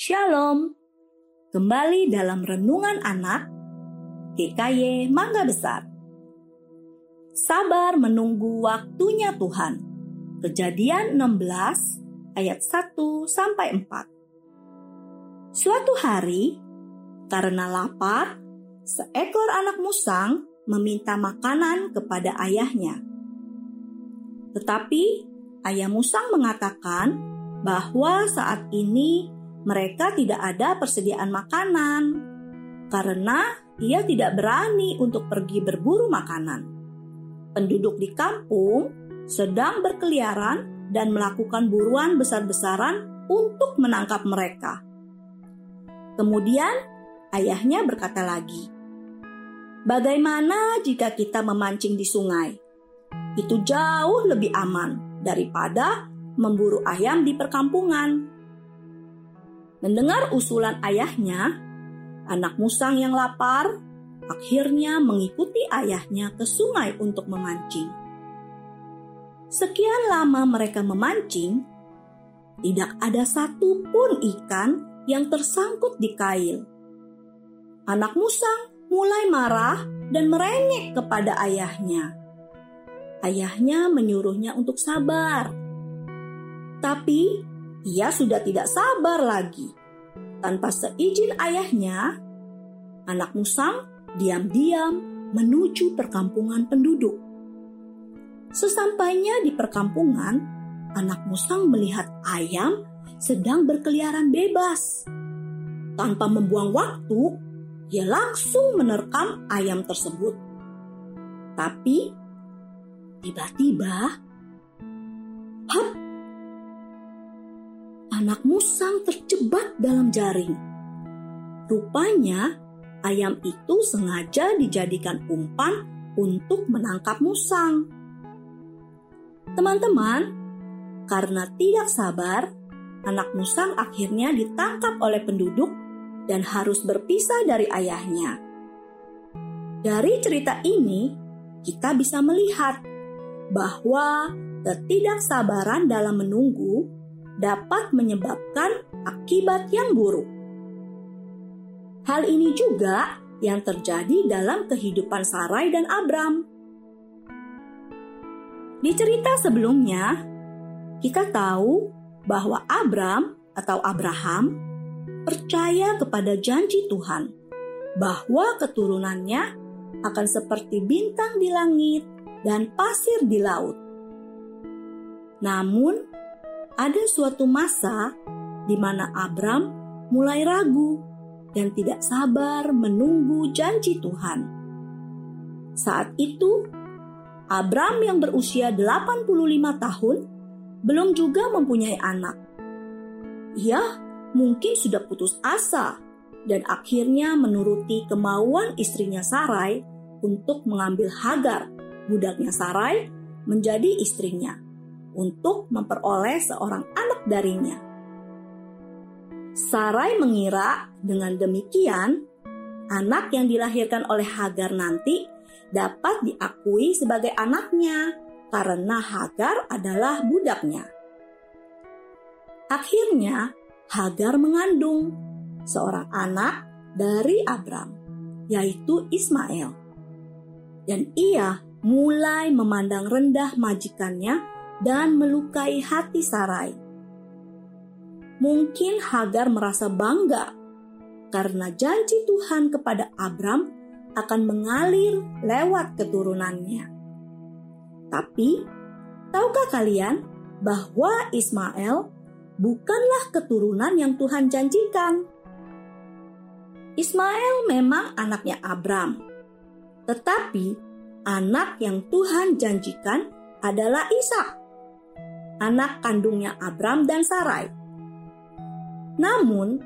Shalom. Kembali dalam renungan anak GKY Mangga Besar. Sabar menunggu waktunya Tuhan. Kejadian 16 ayat 1 sampai 4. Suatu hari, karena lapar, seekor anak musang meminta makanan kepada ayahnya. Tetapi ayah musang mengatakan bahwa saat ini mereka tidak ada persediaan makanan karena ia tidak berani untuk pergi berburu makanan. Penduduk di kampung sedang berkeliaran dan melakukan buruan besar-besaran untuk menangkap mereka. Kemudian ayahnya berkata lagi, "Bagaimana jika kita memancing di sungai? Itu jauh lebih aman daripada memburu ayam di perkampungan." Mendengar usulan ayahnya, anak musang yang lapar akhirnya mengikuti ayahnya ke sungai untuk memancing. Sekian lama mereka memancing, tidak ada satupun ikan yang tersangkut di kail. Anak musang mulai marah dan merengek kepada ayahnya. Ayahnya menyuruhnya untuk sabar, tapi ia sudah tidak sabar lagi. Tanpa seizin ayahnya, anak musang diam-diam menuju perkampungan penduduk. Sesampainya di perkampungan, anak musang melihat ayam sedang berkeliaran bebas. Tanpa membuang waktu, ia langsung menerkam ayam tersebut. Tapi tiba-tiba, hap, anak musang terjebak dalam jaring. Rupanya, ayam itu sengaja dijadikan umpan untuk menangkap musang. Teman-teman, karena tidak sabar, anak musang akhirnya ditangkap oleh penduduk dan harus berpisah dari ayahnya. Dari cerita ini, kita bisa melihat bahwa ketidaksabaran dalam menunggu dapat menyebabkan akibat yang buruk. Hal ini juga yang terjadi dalam kehidupan Sarai dan Abram. Di cerita sebelumnya, kita tahu bahwa Abram atau Abraham percaya kepada janji Tuhan bahwa keturunannya akan seperti bintang di langit dan pasir di laut. Namun, ada suatu masa di mana Abram mulai ragu dan tidak sabar menunggu janji Tuhan. Saat itu, Abram yang berusia 85 tahun belum juga mempunyai anak. Ia mungkin sudah putus asa dan akhirnya menuruti kemauan istrinya Sarai untuk mengambil Hagar, budaknya Sarai, menjadi istrinya untuk memperoleh seorang anak darinya. Sarai mengira dengan demikian, anak yang dilahirkan oleh Hagar nanti dapat diakui sebagai anaknya karena Hagar adalah budaknya. Akhirnya, Hagar mengandung seorang anak dari Abram, yaitu Ismail. Dan ia mulai memandang rendah majikannya dan melukai hati Sarai. Mungkin Hagar merasa bangga karena janji Tuhan kepada Abram akan mengalir lewat keturunannya. Tapi, tahukah kalian bahwa Ismail bukanlah keturunan yang Tuhan janjikan? Ismail memang anaknya Abram, tetapi anak yang Tuhan janjikan adalah Ishak anak kandungnya Abram dan Sarai. Namun,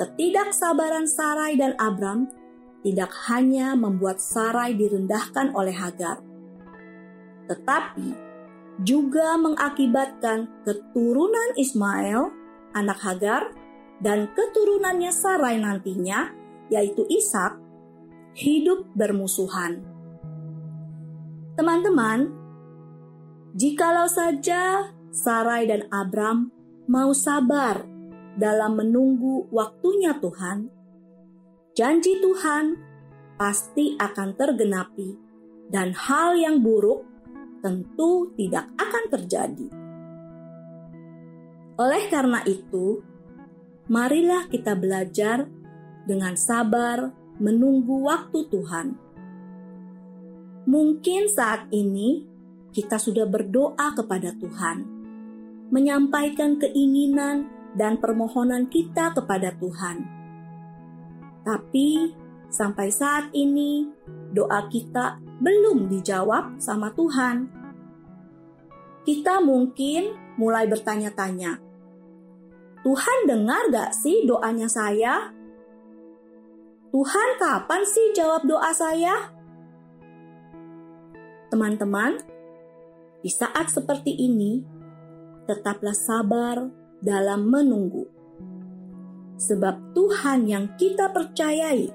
ketidaksabaran Sarai dan Abram tidak hanya membuat Sarai direndahkan oleh Hagar, tetapi juga mengakibatkan keturunan Ismail, anak Hagar, dan keturunannya Sarai nantinya, yaitu Ishak, hidup bermusuhan. Teman-teman, jikalau saja Sarai dan Abram mau sabar dalam menunggu waktunya Tuhan, janji Tuhan pasti akan tergenapi, dan hal yang buruk tentu tidak akan terjadi. Oleh karena itu, marilah kita belajar dengan sabar menunggu waktu Tuhan. Mungkin saat ini kita sudah berdoa kepada Tuhan, menyampaikan keinginan dan permohonan kita kepada Tuhan. Tapi sampai saat ini, doa kita belum dijawab sama Tuhan. Kita mungkin mulai bertanya-tanya, Tuhan dengar gak sih doanya saya? Tuhan kapan sih jawab doa saya? Teman-teman, di saat seperti ini, tetaplah sabar dalam menunggu. Sebab Tuhan yang kita percayai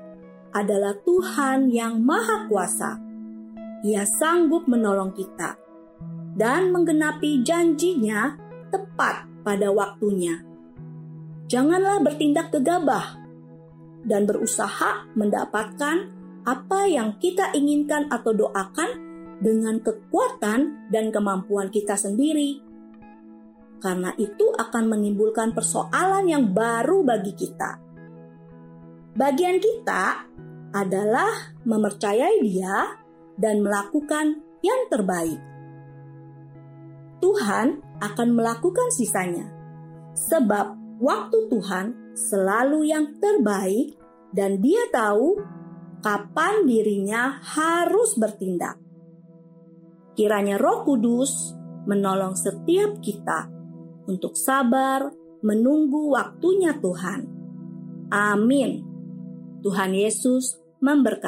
adalah Tuhan yang Maha Kuasa ia sanggup menolong kita dan menggenapi janjinya tepat pada waktunya. Janganlah bertindak gegabah dan berusaha mendapatkan apa yang kita inginkan atau doakan dengan kekuatan dan kemampuan kita sendiri. Karena itu akan menimbulkan persoalan yang baru bagi kita. Bagian kita adalah mempercayai Dia dan melakukan yang terbaik. Tuhan akan melakukan sisanya, sebab waktu Tuhan selalu yang terbaik, dan Dia tahu kapan dirinya harus bertindak. Kiranya Roh Kudus menolong setiap kita untuk sabar menunggu waktunya Tuhan. Amin. Tuhan Yesus memberkati.